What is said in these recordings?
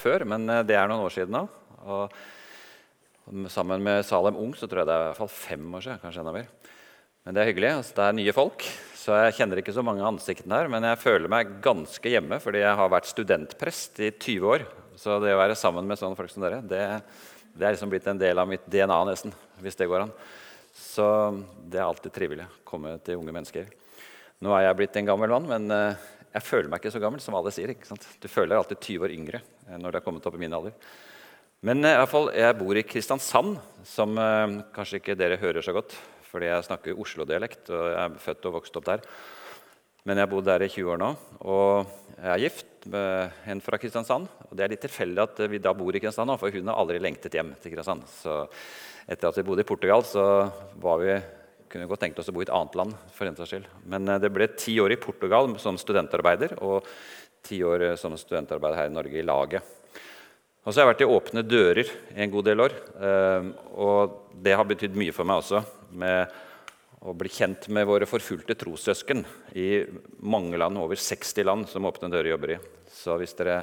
før, men eh, det er noen år siden nå. Og sammen med Salem Ung så tror jeg det er i hvert fall fem år siden. kanskje enda mer. Men det er hyggelig. Altså, det er nye folk, så jeg kjenner ikke så mange ansiktene her. Men jeg føler meg ganske hjemme, fordi jeg har vært studentprest i 20 år. Så det å være sammen med sånne folk som dere, det, det er liksom blitt en del av mitt DNA, nesten. Hvis det går an. Så det er alltid trivelig å komme til unge mennesker. Nå er jeg blitt en gammel mann, men eh, jeg føler meg ikke så gammel som alle sier. ikke sant? Du føler deg alltid 20 år yngre eh, når du er kommet opp i min alder. Men eh, i hvert fall, jeg bor i Kristiansand, som eh, kanskje ikke dere hører så godt. Fordi jeg snakker Oslo-dialekt, og jeg er født og vokst opp der. Men jeg har bodd der i 20 år nå. Og jeg er gift med en fra Kristiansand. Og det er litt tilfeldig at vi da bor i Kristiansand nå, for hun har aldri lengtet hjem til Kristiansand. Så etter at vi bodde i Portugal, så var vi kunne godt tenkt oss å bo i et annet land. for den saks skyld. Men eh, det ble ti år i Portugal som studentarbeider og ti år eh, som studentarbeider her i Norge i laget. Og så har jeg vært i Åpne dører en god del år. Eh, og det har betydd mye for meg også. med å bli kjent med våre forfulgte trossøsken i mange land, over 60 land, som Åpne dører jobber i. Så hvis dere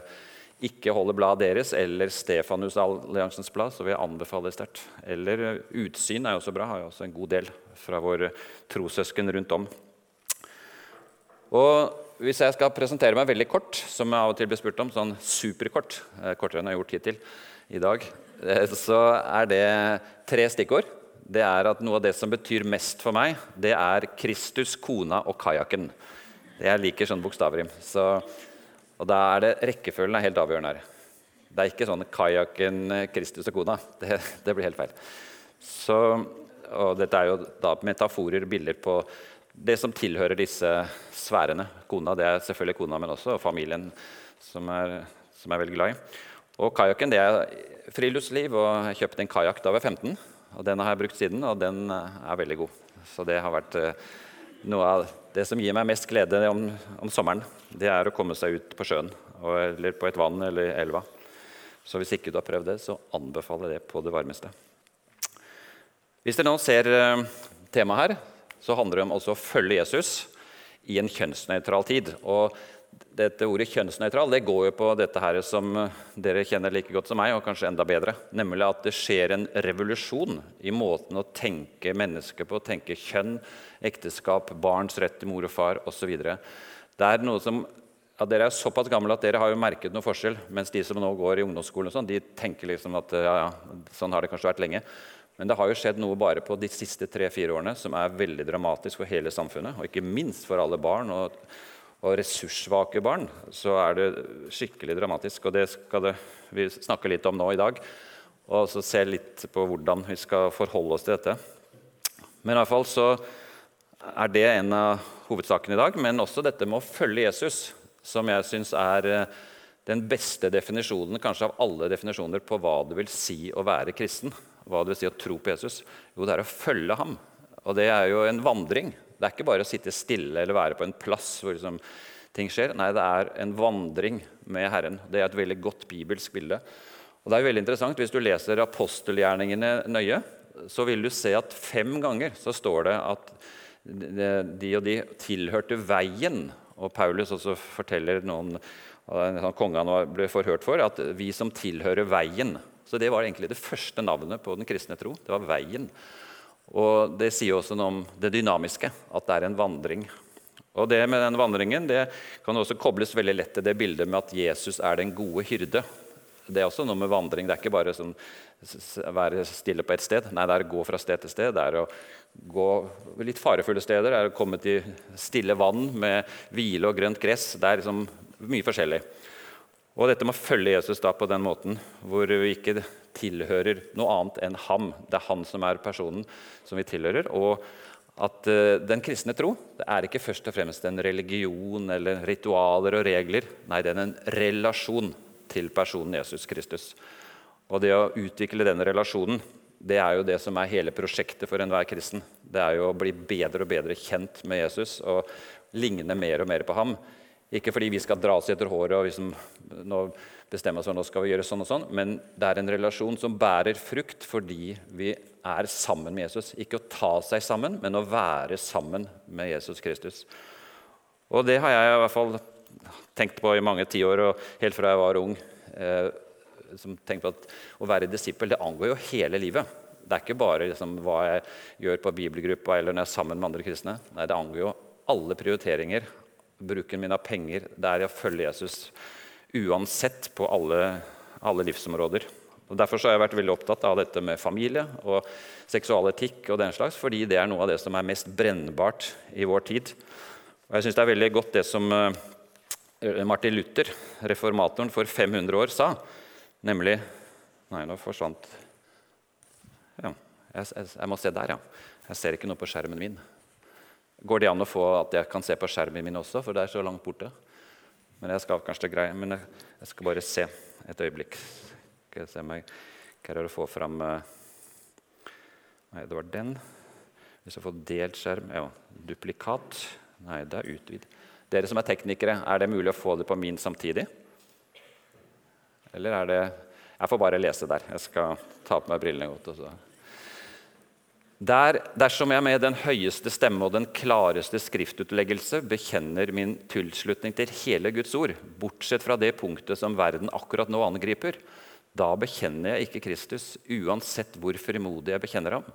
ikke holder bladet deres eller Stefanusalliansens blad, så vil jeg anbefale det sterkt. Eller Utsyn er jo også bra, har jo også en god del fra våre trossøsken rundt om. Og Hvis jeg skal presentere meg veldig kort, som jeg av og til blir spurt om, sånn superkort, eh, kortere enn jeg har gjort hittil i dag, eh, så er det tre stikkord. Det er at Noe av det som betyr mest for meg, det er Kristus, kona og kajakken. Jeg liker sånne bokstavrim. Så og da er det rekkefølgen er helt avgjørende her. Det er ikke sånn kajakken, Kristus og kona. Det, det, blir helt feil. Så, og dette er jo da metaforer, bilder på det som tilhører disse sfærene. Kona det er selvfølgelig kona, men også og familien, som er, som er veldig glad i. Og kajakken det er friluftsliv, og jeg kjøpte en kajakk da jeg var 15. og Den har jeg brukt siden, og den er veldig god. Så det har vært eh, noe av det som gir meg mest glede om, om sommeren, det er å komme seg ut på sjøen eller på et vann eller elva. Så hvis ikke du har prøvd det, så anbefaler jeg det på det varmeste. Hvis dere nå ser uh, temaet her, så handler det om å følge Jesus i en kjønnsnøytral tid. Og dette Ordet kjønnsnøytral det går jo på dette her som eh, dere kjenner like godt som meg, og kanskje enda bedre. Nemlig at det skjer en revolusjon i måten å tenke mennesker på. Tenke kjønn, ekteskap, barns rett til mor og far osv. Det er noe som ja, Dere er såpass gamle at dere har jo merket noe forskjell. Mens de som nå går i ungdomsskolen, og sånn, de tenker liksom at ja, ja, sånn har det kanskje vært lenge. Men det har jo skjedd noe bare på de siste tre-fire årene som er veldig dramatisk for hele samfunnet. Og ikke minst for alle barn. og og ressurssvake barn, så er det skikkelig dramatisk. Og det skal det, vi snakke litt om nå i dag. Og så se litt på hvordan vi skal forholde oss til dette. Men i hvert fall så er det en av hovedsakene i dag. Men også dette med å følge Jesus, som jeg syns er eh, den beste definisjonen kanskje av alle definisjoner på hva det vil si å være kristen. Hva det vil si å tro på Jesus. Jo, det er å følge ham. Og det er jo en vandring. Det er ikke bare å sitte stille eller være på en plass hvor liksom, ting skjer. Nei, det er en vandring med Herren. Det er et veldig godt bibelsk bilde. Og det er veldig interessant, Hvis du leser apostelgjerningene nøye, så vil du se at fem ganger så står det at de og de tilhørte veien. Og Paulus også forteller noen konge han ble forhørt for, at vi som tilhører veien. Så det var egentlig det første navnet på den kristne tro. Det var veien. Og Det sier også noe om det dynamiske, at det er en vandring. Og det med den vandringen det kan også kobles veldig lett til det bildet med at Jesus er den gode hyrde. Det er også noe med vandring. Det er ikke bare sånn være stille på ett sted. Nei, det er å gå fra sted til sted. Det er å gå litt farefulle steder. Det er å komme til stille vann med hvile og grønt gress. Det er liksom mye forskjellig. Og dette med å følge Jesus da på den måten, hvor vi ikke tilhører noe annet enn ham. Det er han som er personen som vi tilhører. Og at uh, den kristne tro det er ikke først og fremst en religion eller ritualer og regler. Nei, det er en relasjon til personen Jesus Kristus. Og det å utvikle denne relasjonen det er jo det som er hele prosjektet for enhver kristen. Det er jo å bli bedre og bedre kjent med Jesus og ligne mer og mer på ham. Ikke fordi vi skal dra oss etter håret og liksom, nå bestemme oss for nå skal vi gjøre sånn og sånn, men det er en relasjon som bærer frukt fordi vi er sammen med Jesus. Ikke å ta seg sammen, men å være sammen med Jesus Kristus. Og det har jeg i hvert fall tenkt på i mange tiår, og helt fra jeg var ung. Eh, som tenkte på at å være disippel det angår jo hele livet. Det er ikke bare liksom, hva jeg gjør på bibelgruppa eller når jeg er sammen med andre kristne. Nei, Det angår jo alle prioriteringer. Bruken min av penger. Det er å følge Jesus uansett på alle, alle livsområder. Og Derfor har jeg vært veldig opptatt av dette med familie og seksualetikk, og den slags, fordi det er noe av det som er mest brennbart i vår tid. Og jeg synes Det er veldig godt det som eh, Martin Luther, reformatoren for 500 år, sa. Nemlig Nei, nå forsvant Ja, jeg, jeg, jeg må se der, ja. Jeg ser ikke noe på skjermen min. Går det an å få at jeg kan se på skjermen min også, for det er så langt borte? Men jeg skal kanskje greie, men jeg, skal bare se et øyeblikk. Skal jeg se om jeg greier å få fram eh, Nei, det var den. Hvis jeg får delt skjerm Ja, duplikat. Nei, det er utvid. Dere som er teknikere, er det mulig å få det på min samtidig? Eller er det Jeg får bare lese der. Jeg skal ta på meg brillene godt. Også. Der, dersom jeg med den høyeste stemme og den klareste skriftutleggelse bekjenner min tilslutning til hele Guds ord, bortsett fra det punktet som verden akkurat nå angriper, da bekjenner jeg ikke Kristus, uansett hvor frimodig jeg bekjenner ham.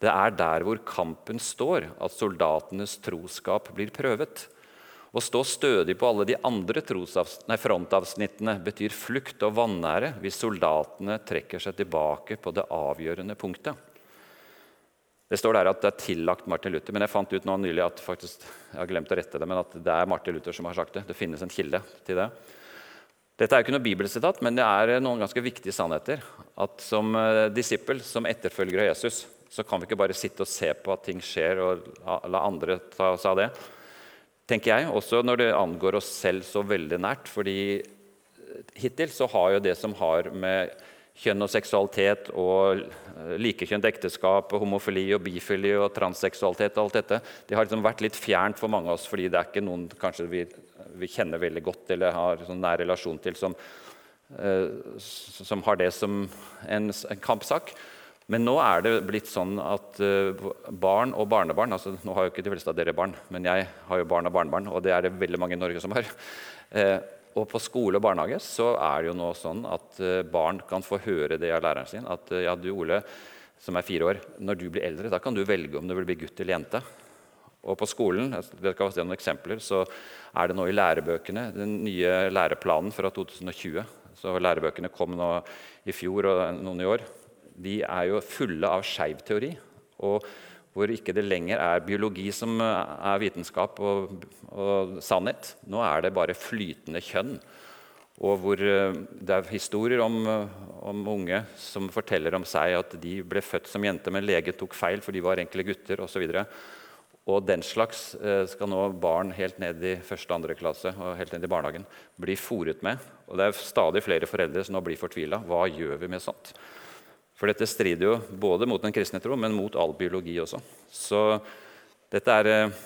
Det er der hvor kampen står, at soldatenes troskap blir prøvet. Å stå stødig på alle de andre nei, frontavsnittene betyr flukt og vanære hvis soldatene trekker seg tilbake på det avgjørende punktet. Det står der at det er tillagt Martin Luther, men jeg fant ut nå nylig at faktisk, jeg har glemt å rette det, men at det er Martin Luther som har sagt det. Det finnes en kilde til det. Dette er jo ikke noe bibelsitat, men det er noen ganske viktige sannheter. At Som eh, disippel, som etterfølger av Jesus, så kan vi ikke bare sitte og se på at ting skjer, og la andre ta seg av det. tenker jeg, Også når det angår oss selv så veldig nært. fordi hittil så har jo det som har med kjønn og seksualitet og likekjønt ekteskap homofili og bifili og transseksualitet og alt dette, det har liksom vært litt fjernt for mange av oss fordi det er ikke noen kanskje vi vi kjenner veldig godt eller har sånn nær relasjon til, som, uh, som har det som en, en, kampsak. Men nå er det blitt sånn at uh, barn og barnebarn altså Nå har jo ikke de fleste av dere barn, men jeg har jo barn og barnebarn, og det er det veldig mange i Norge som har. Og på skole og barnehage så er det jo nå sånn at barn kan få høre det av læreren sin. At ja, du Ole, som er fire år, når du blir eldre, da kan du velge om du vil bli gutt eller jente. Og på skolen dere kan se noen eksempler, så er det nå i lærebøkene den nye læreplanen fra 2020. Så Lærebøkene kom nå i fjor og noen i år. De er jo fulle av skeiv teori. Og hvor ikke det lenger er biologi som er vitenskap og, og, sannhet. Nå er det bare flytende kjønn. Og hvor eh, det er historier om, om, unge som forteller om seg at de ble født som jenter, men lege tok feil, for de var enkle gutter osv. Og den slags eh, skal nå barn helt ned i første og andre klasse og helt ned i barnehagen bli fòret med. Og det er stadig flere foreldre som nå blir fortvila. Hva gjør vi med sånt? For dette strider jo både mot den kristne tro, men mot all biologi også. Så dette er eh,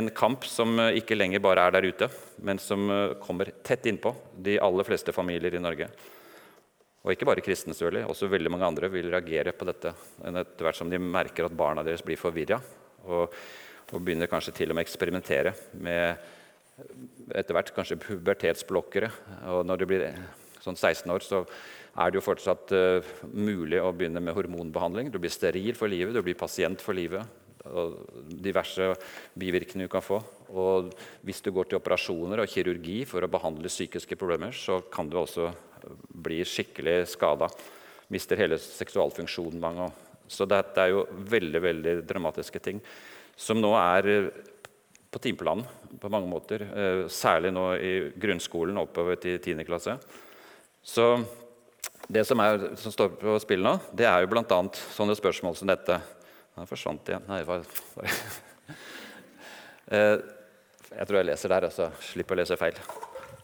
en kamp som eh, ikke lenger bare er der ute, men som kommer tett innpå de aller fleste familier i Norge. Og ikke bare kristne, selvfølgelig. Også veldig mange andre vil reagere på dette etter hvert som de merker at barna deres blir forvirra. Og og begynner kanskje til og med å eksperimentere med etter hvert kanskje pubertetsblokkere. Og når de blir sånn 16 år, så er det jo fortsatt uh, mulig å begynne med hormonbehandling. Du blir steril for livet, du blir pasient for livet. Og diverse bivirkninger du kan få. Og hvis du går til operasjoner og kirurgi for å behandle psykiske problemer, så kan du også bli skikkelig skada. Mister hele seksualfunksjonen mange. Så dette er jo veldig, veldig dramatiske ting som nå er eh, på timeplanen på mange måter. Eh, særlig nå i grunnskolen oppover til 10. klasse. Så det som, er, som, står på spill nå, det er jo bl.a. sånne spørsmål som dette. Nå forsvant igjen. Nei, hva eh, Jeg tror jeg leser der, altså. Slipper å lese feil.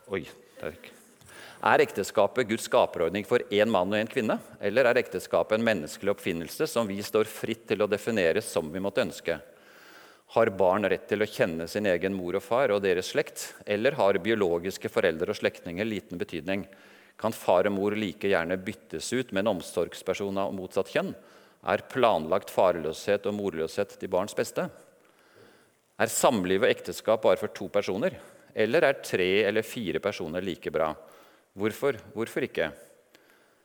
Oi, det er ikke er ekteskapet Guds skaperordning for én mann og én kvinne? Eller er ekteskapet en menneskelig oppfinnelse som vi står fritt til å definere som vi måtte ønske? Har barn rett til å kjenne sin egen mor og far og deres slekt? Eller har biologiske foreldre og slektninger liten betydning? Kan far og mor like gjerne byttes ut med en omsorgsperson av motsatt kjønn? Er planlagt farløshet og morløshet til barns beste? Er samliv og ekteskap bare for to personer? Eller er tre eller fire personer like bra? Hvorfor? Hvorfor ikke?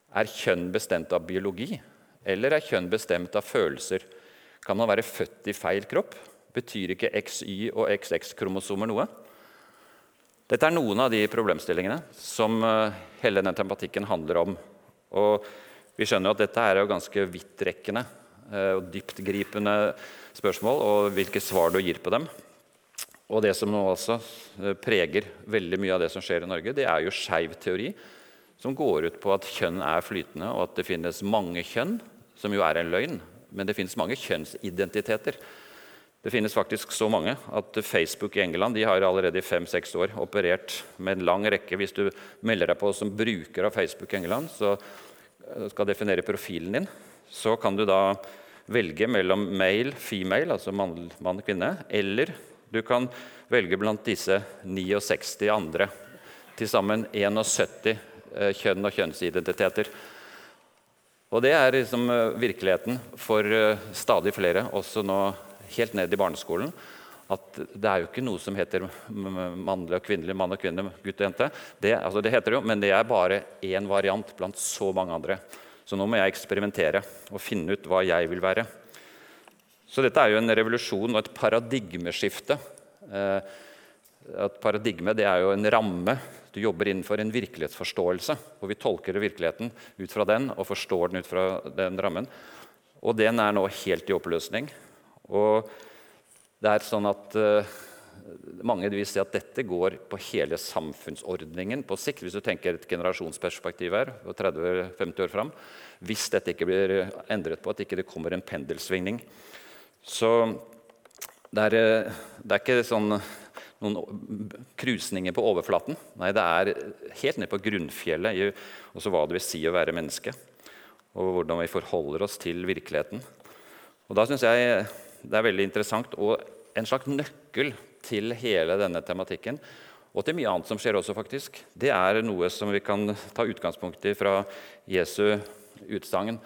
Er kjønn bestemt av biologi, eller er kjønn bestemt av følelser? Kan man være født i feil kropp? Betyr ikke XY og XX-kromosomer noe? Dette er noen av de problemstillingene som eh, hele denne tematikken handler om. Og vi skjønner at dette er jo ganske vidtrekkende eh, og dyptgripende spørsmål, og hvilke svar du gir på dem. Og det som nå også eh, preger veldig mye av det som skjer i Norge, det er jo skeiv teori, som går ut på at kjønn er flytende, og at det finnes mange kjønn, som jo er en løgn. Men det finnes mange kjønnsidentiteter. Det finnes faktisk så mange at Facebook i England har allerede i fem-seks år operert med en lang rekke Hvis du melder deg på som bruker av Facebook i England, så eh, skal definere profilen din, så kan du da velge mellom male, female, altså mann, mann kvinne, eller du kan velge blant disse 69 andre. Til sammen 71 eh, kjønn og kjønnsidentiteter. Og det er liksom eh, virkeligheten for stadig flere, også nå helt ned i barneskolen at det er jo ikke noe som heter mannlig og kvinnelig, mann og kvinne, gutt og jente. Det, altså det heter det jo, men det er bare én variant blant så mange andre. Så nå må jeg eksperimentere og finne ut hva jeg vil være. Så dette er jo en revolusjon og et paradigmeskifte. Et paradigme det er jo en ramme. Du jobber innenfor en virkelighetsforståelse. Og vi tolker virkeligheten ut fra den og forstår den ut fra den rammen. Og den er nå helt i oppløsning. Og det er sånn at uh, Mange vil si at dette går på hele samfunnsordningen på sikt. Hvis du tenker et generasjonsperspektiv her, 30-50 år fram. Hvis dette ikke blir endret på, at ikke det ikke kommer en pendelsvingning. Så det er, det er ikke sånn noen krusninger på overflaten. Nei, det er helt ned på grunnfjellet i også hva det vil si å være menneske. Og hvordan vi forholder oss til virkeligheten. Og da synes jeg det er veldig interessant og en slags nøkkel til hele denne tematikken. Og til mye annet som skjer også, faktisk. Det er noe som vi kan ta utgangspunkt i fra Jesu utsagn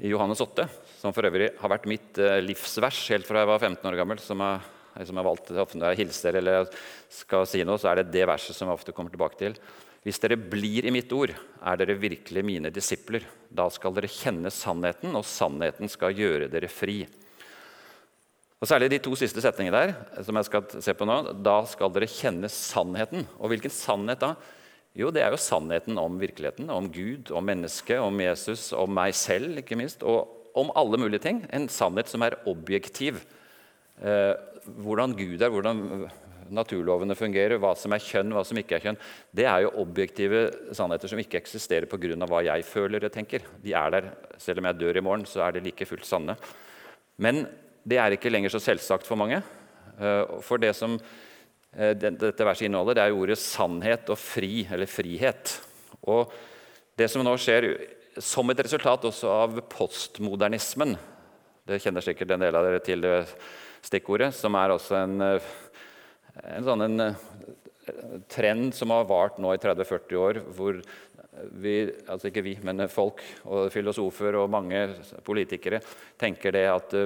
i Johannes 8, som for øvrig har vært mitt eh, livsvers helt fra jeg var 15 år gammel. som jeg, som jeg valgte ofte Når jeg hilser eller skal si noe, så er det det verset som jeg ofte kommer tilbake til. Hvis dere blir i mitt ord, er dere virkelig mine disipler. Da skal dere kjenne sannheten, og sannheten skal gjøre dere fri. Og Særlig de to siste setningene der, som jeg skal se på nå. Da skal dere kjenne sannheten. Og hvilken sannhet da? Jo, det er jo sannheten om virkeligheten, om Gud, om mennesket, om Jesus, om meg selv, ikke minst. Og om alle mulige ting. En sannhet som er objektiv. Eh, hvordan Gud er, hvordan naturlovene fungerer, hva som er kjønn, hva som ikke er kjønn. Det er jo objektive sannheter som ikke eksisterer pga. hva jeg føler og tenker. De er der. Selv om jeg dør i morgen, så er de like fullt sanne. Men det er ikke lenger så selvsagt for mange. Eh, for det som eh, dette verset inneholder, det er ordet sannhet og fri, eller frihet. Og det som nå skjer som et resultat også av postmodernismen Det kjenner sikkert en del av dere til det stikkordet, som er også en, eh, en sånn en trend som har vart nå i 30-40 år, hvor vi, altså ikke vi, men folk og filosofer og mange politikere tenker det at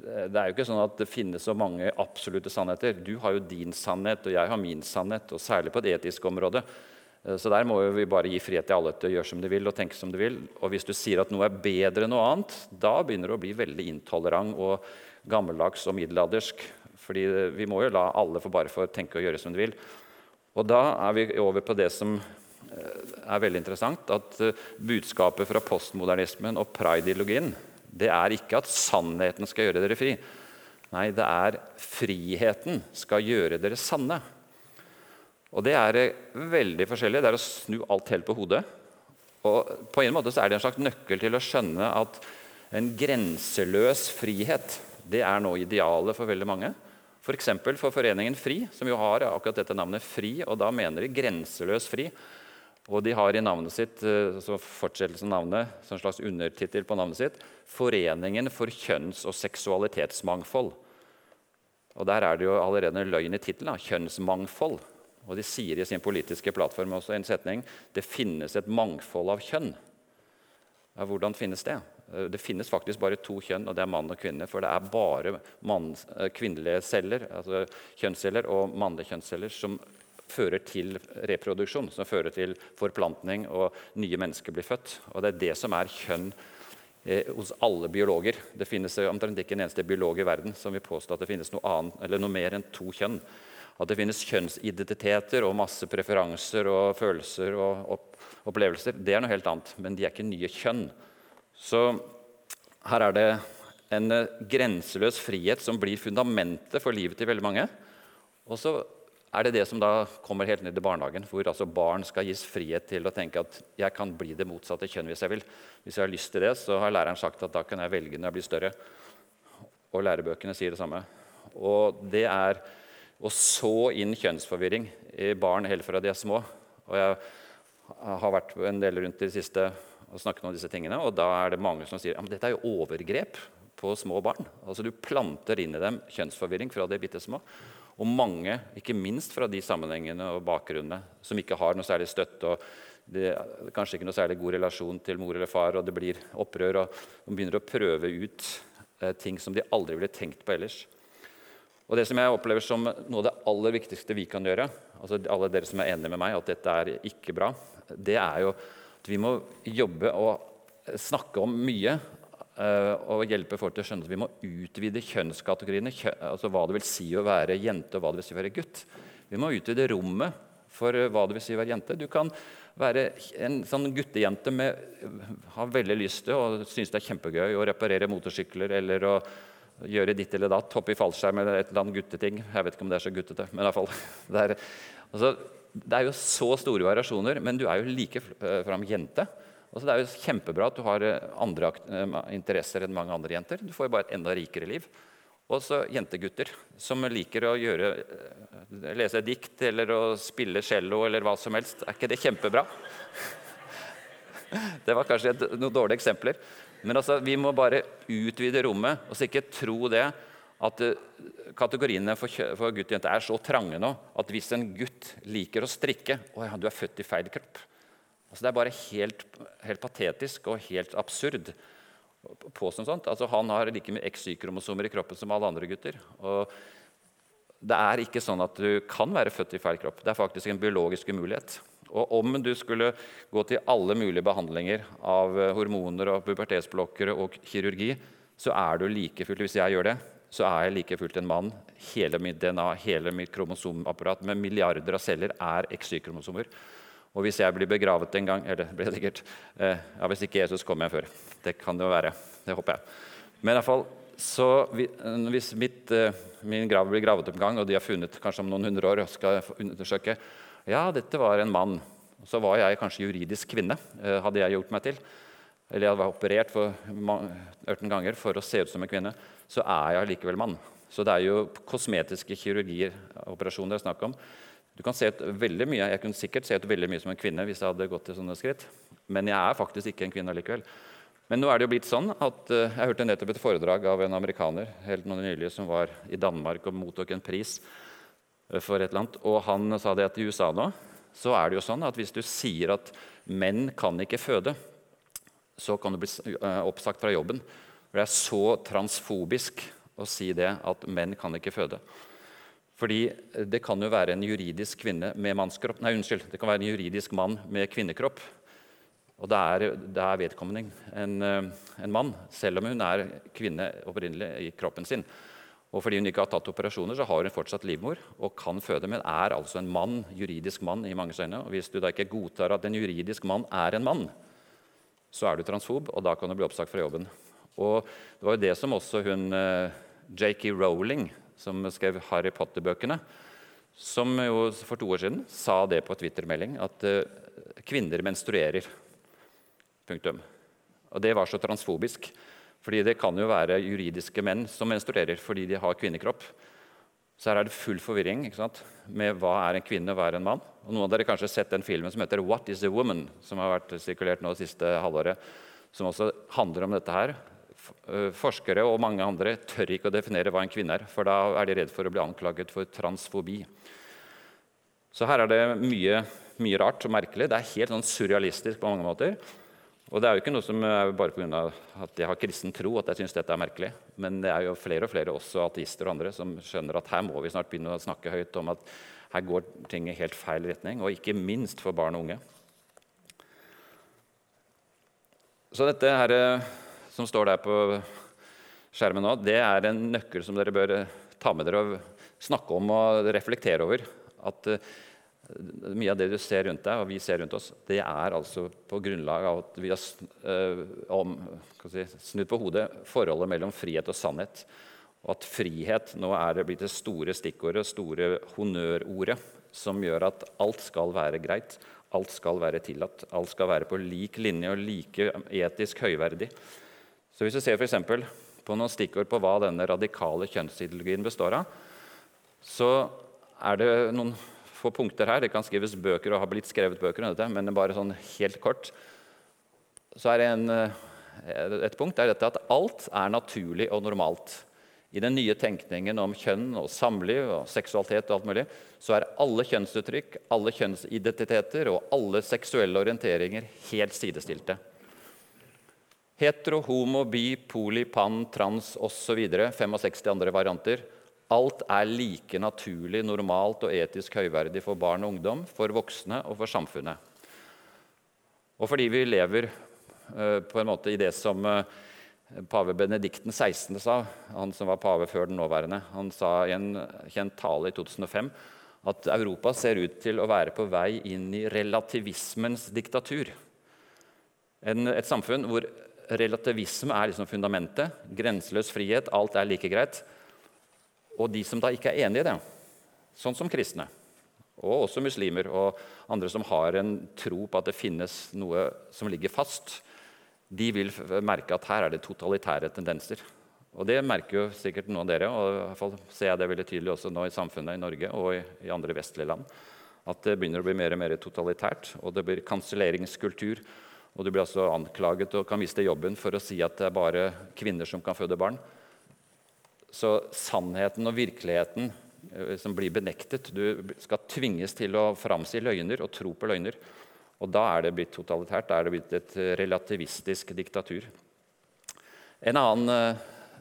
det er jo ikke sånn at det finnes så mange absolutte sannheter. Du har jo din sannhet, og jeg har min sannhet, og særlig på et etisk område. Eh, så der må vi bare gi frihet til alle til å gjøre som de vil og tenke som de vil. Og hvis du sier at noe er bedre enn noe annet, da begynner du å bli veldig intolerant og gammeldags og middelaldersk. Fordi vi må jo la alle få bare få tenke og gjøre som de vil. Og da er vi over på det som eh, er veldig interessant, at eh, budskapet fra postmodernismen og pride-ideologien det er ikke at sannheten skal gjøre dere fri. Nei, det er friheten skal gjøre dere sanne. Og det er eh, veldig forskjellig. Det er å snu alt helt på hodet. Og på en måte så er det en slags nøkkel til å skjønne at en grenseløs frihet det er nå idealet for veldig mange. F.eks. For, for Foreningen FRI, som jo har akkurat dette navnet FRI, og da mener de grenseløs fri. Og de har i navnet sitt, eh, så fortsettelsen av navnet, som en slags undertittel på navnet sitt, 'Foreningen for kjønns- og seksualitetsmangfold'. Og Der er det jo allerede en løgn i tittelen. Kjønnsmangfold. Og de sier i sin politiske plattform også en setning det finnes et mangfold av kjønn. Ja, hvordan finnes det? Eh, det finnes faktisk bare to kjønn, og det er mann og kvinne. For det er bare mann, eh, kvinnelige celler, altså kjønnsceller og mannlige kjønnsceller som fører til reproduksjon, som fører til forplantning, og nye mennesker blir født. Og Det er det som er kjønn eh, hos alle biologer. Det finnes omtrent ikke en eneste biolog i verden som vil påstå at det finnes noe, annet, eller noe mer enn to kjønn. At det finnes kjønnsidentiteter og masse preferanser og følelser og opplevelser, det er noe helt annet. Men de er ikke nye kjønn. Så her er det en eh, grenseløs frihet som blir fundamentet for livet til veldig mange. Og så er det det som da kommer helt ned i barnehagen, hvor altså barn skal gis frihet til å tenke at jeg kan bli det motsatte kjønn hvis jeg vil. Hvis jeg har lyst til det, så har læreren sagt at da kan jeg velge når jeg blir større. Og lærebøkene sier det samme. Og det er å så inn kjønnsforvirring i barn helt fra de er små. Og jeg har vært en del rundt i det siste og snakket om disse tingene, og da er det mange som sier at dette er jo overgrep på små barn. Altså Du planter inn i dem kjønnsforvirring fra de er bitte små. Og mange, ikke minst fra de sammenhengene og bakgrunnene, som ikke har noe særlig støtte og det er kanskje ikke noe særlig god relasjon til mor eller far, og det blir opprør, og de begynner å prøve ut eh, ting som de aldri ville tenkt på ellers. Og Det som jeg opplever som noe av det aller viktigste vi kan gjøre, altså alle dere som er enige med meg at dette er ikke bra, det er jo at vi må jobbe og snakke om mye og hjelpe folk til å skjønne at vi må utvide kjønnskategoriene. altså Hva det vil si å være jente, og hva det vil si å være gutt. Vi må utvide rommet for eh, hva det vil si å være jente. Du kan være en sånn guttejente med har veldig lyst til og synes det er kjempegøy å reparere motorsykler eller å gjøre ditt eller datt, hoppe i fallskjerm eller et eller annet gutteting. Jeg vet ikke om det er så guttete, men i hvert fall. Det er, altså, det er jo så store variasjoner, men du er jo like eh, fram jente. Altså, det er jo kjempebra at du har eh, andre eh, interesser enn mange andre jenter. Du får jo bare et enda rikere liv. Og så jentegutter som liker å gjøre, eh, lese dikt eller å spille cello eller hva som helst. Er ikke det kjempebra? Det var kanskje noen dårlige eksempler. Men altså, vi må bare utvide rommet. og så ikke tro det at kategoriene for, for gutt og jente er så trange nå at hvis en gutt liker å strikke Å ja, du er født i feil kropp. Altså, det er bare helt, helt, patetisk og helt absurd. på sånt, sånt. Altså, han har like mye XY-kromosomer i kroppen som alle andre gutter. og det er ikke sånn at du kan være født i feil kropp. Det er faktisk en biologisk umulighet. Og om du skulle gå til alle mulige behandlinger av eh, hormoner og pubertetsblokkere og kirurgi, så er du like fullt Hvis jeg gjør det, så er jeg like fullt en mann. Hele mitt DNA, hele mitt kromosomapparat med milliarder av celler er XY-kromosomer. Og hvis jeg blir begravet en gang Eller blir det sikkert. Eh, ja, Hvis ikke Jesus kommer jeg før. Det kan det jo være. Det håper jeg. Men i alle fall, så hvis mitt, eh, min grav blir gravet opp en gang, og de har funnet kanskje om noen hundre år og skal undersøke Ja, dette var en mann. Så var jeg kanskje juridisk kvinne, eh, hadde jeg gjort meg til. Eller jeg var operert for 18 ganger for å se ut som en kvinne. Så er jeg likevel mann. Så det er jo kosmetiske kirurgier, operasjoner det er snakk om. Du kan se ut veldig mye, Jeg kunne sikkert se ut veldig mye som en kvinne hvis jeg hadde gått til sånne skritt, men jeg er faktisk ikke en kvinne likevel. Men nå er det jo blitt sånn at uh, jeg hørte nettopp et foredrag av en amerikaner helt nylig som var i Danmark og mottok en pris uh, for et eller annet. Og han sa det at i USA nå så er det jo sånn at hvis du sier at menn kan ikke føde, så kan du bli uh, oppsagt fra jobben. For det er så transfobisk å si det at menn kan ikke føde. Fordi det kan jo være en juridisk kvinne med mannskropp Nei, unnskyld. Det kan være en juridisk mann med kvinnekropp. Og da er, er vedkommende en, eh, en, mann, selv om hun er kvinne opprinnelig i kroppen sin. Og fordi hun ikke har tatt operasjoner, så har hun fortsatt livmor og kan føde, men er altså en mann, juridisk mann i mange øyne. Og hvis du da ikke godtar at en juridisk mann er en mann, så er du transfob, og da kan du bli oppsagt fra jobben. Og det var jo det som også hun eh, J.K. Rowling som skrev Harry Potter-bøkene, som jo for to år siden sa det på Twitter-melding, at uh, kvinner menstruerer. Punktum. Og det var så transfobisk. fordi det kan jo være juridiske menn som menstruerer fordi de har kvinnekropp. Så her er det full forvirring med hva er en kvinne og hva er en mann. Og Noen av dere har kanskje sett den filmen som heter 'What is a Woman?', som har vært sirkulert nå det siste halvåret. Som også handler om dette her. Eh, forskere og mange andre tør ikke å definere hva en kvinne er, for da er de redd for å bli anklaget for transfobi. Så her er det mye, mye rart og merkelig. Det er helt sånn surrealistisk på mange måter. Og det er jo ikke noe som er bare pga. at jeg har kristen tro at jeg syns dette er merkelig. Men det er jo flere og flere, også ateister og andre, som skjønner at her må vi snart begynne å snakke høyt om at her går ting i helt feil retning, og ikke minst for barn og unge. Så dette her, eh, som står der på skjermen nå, det er en nøkkel som dere bør ta med dere og snakke om og reflektere over. At uh, mye av det du ser rundt deg, og vi ser rundt oss, det er altså på grunnlag av at vi har si, snudd på hodet forholdet mellom frihet og sannhet. Og at frihet nå er det blitt det store stikkordet, store honnørordet, som gjør at alt skal være greit, alt skal være tillatt, alt skal være på lik linje og like etisk høyverdig. Så hvis du ser for på noen stikkord på hva denne radikale kjønnsideologien består av, så er det noen få punkter her. Det kan skrives bøker og har blitt skrevet bøker om dette, men bare sånn helt kort. Så er det en, eh, et punkt er dette at alt er naturlig og normalt. I den nye tenkningen om kjønn og samliv og seksualitet og alt mulig, så er alle kjønnsuttrykk, alle kjønnsidentiteter og alle seksuelle orienteringer helt sidestilte. Hetero, homo, bi, poli, pan, trans osv. 65 andre varianter Alt er like naturlig, normalt og etisk høyverdig for barn og ungdom, for voksne og for samfunnet. Og fordi vi lever uh, på en måte i det som uh, pave Benedikten 16. sa, han som var pave før den nåværende, han sa i en kjent tale i 2005 at Europa ser ut til å være på vei inn i relativismens diktatur. En, et samfunn hvor relativisme er liksom fundamentet, grenseløs frihet, alt er like greit og de som da ikke er enig i det, sånn som kristne, og også muslimer og andre som har en tro på at det finnes noe som ligger fast, de vil merke at her er det totalitære tendenser. Og Det merker jo sikkert noen av dere, og i hvert fall ser jeg det veldig tydelig også nå i samfunnet i Norge og i, i andre vestlige land. At det begynner å bli mer og mer totalitært, og det blir kanselleringskultur. Og du blir altså anklaget og kan miste jobben for å si at det er bare kvinner som kan føde barn. Så sannheten og virkeligheten eh, som blir benektet Du skal tvinges til å framsi løgner og tro på løgner. Og da er det blitt totalitært. Da er det blitt et relativistisk diktatur. Annen, eh,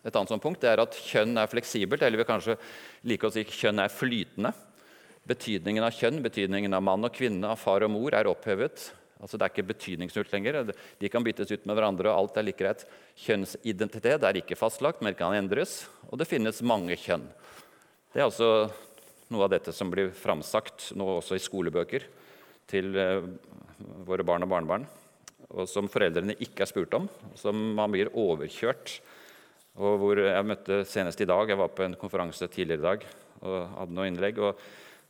et annet sånt punkt er at kjønn er fleksibelt, eller vi kanskje like å si kjønn er flytende. Betydningen av kjønn, betydningen av mann og kvinne, av far og mor, er opphevet. Altså Det er ikke betydningsfullt lenger. De kan byttes ut med hverandre, og alt er like greit. Kjønnsidentitet er ikke fastlagt, men kan endres. Og det finnes mange kjønn. Det er altså noe av dette som blir framsagt nå også i skolebøker til eh, våre barn og barnebarn, og som foreldrene ikke er spurt om, som man blir overkjørt. Og hvor Jeg møtte senest i dag, jeg var på en konferanse tidligere i dag og hadde noen innlegg. og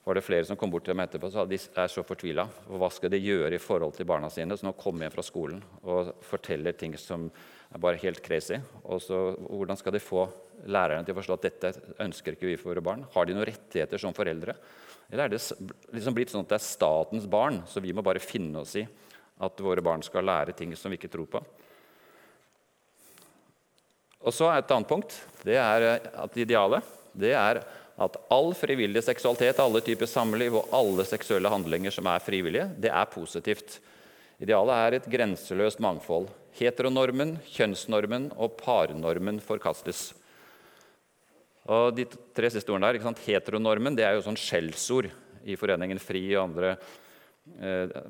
var det flere som kom bort til dem etterpå og sa de er så fortvila. Hva skal de gjøre i forhold til barna sine som nå kommer hjem fra skolen og forteller ting som er bare helt crazy? Og så, Hvordan skal de få lærerne til å forstå at dette ønsker ikke vi for våre barn? Har de noen rettigheter som foreldre? Eller er det liksom blitt sånn at det er statens barn, så vi må bare finne oss i at våre barn skal lære ting som vi ikke tror på? Og så er Et annet punkt det er at idealet det er at all frivillig seksualitet, alle typer samliv og alle seksuelle handlinger som er frivillige, det er positivt. Idealet er et grenseløst mangfold. Heteronormen, kjønnsnormen og parnormen forkastes. Og De tre siste ordene der, Heteronormen det er jo sånn skjellsord i Foreningen FRI og andre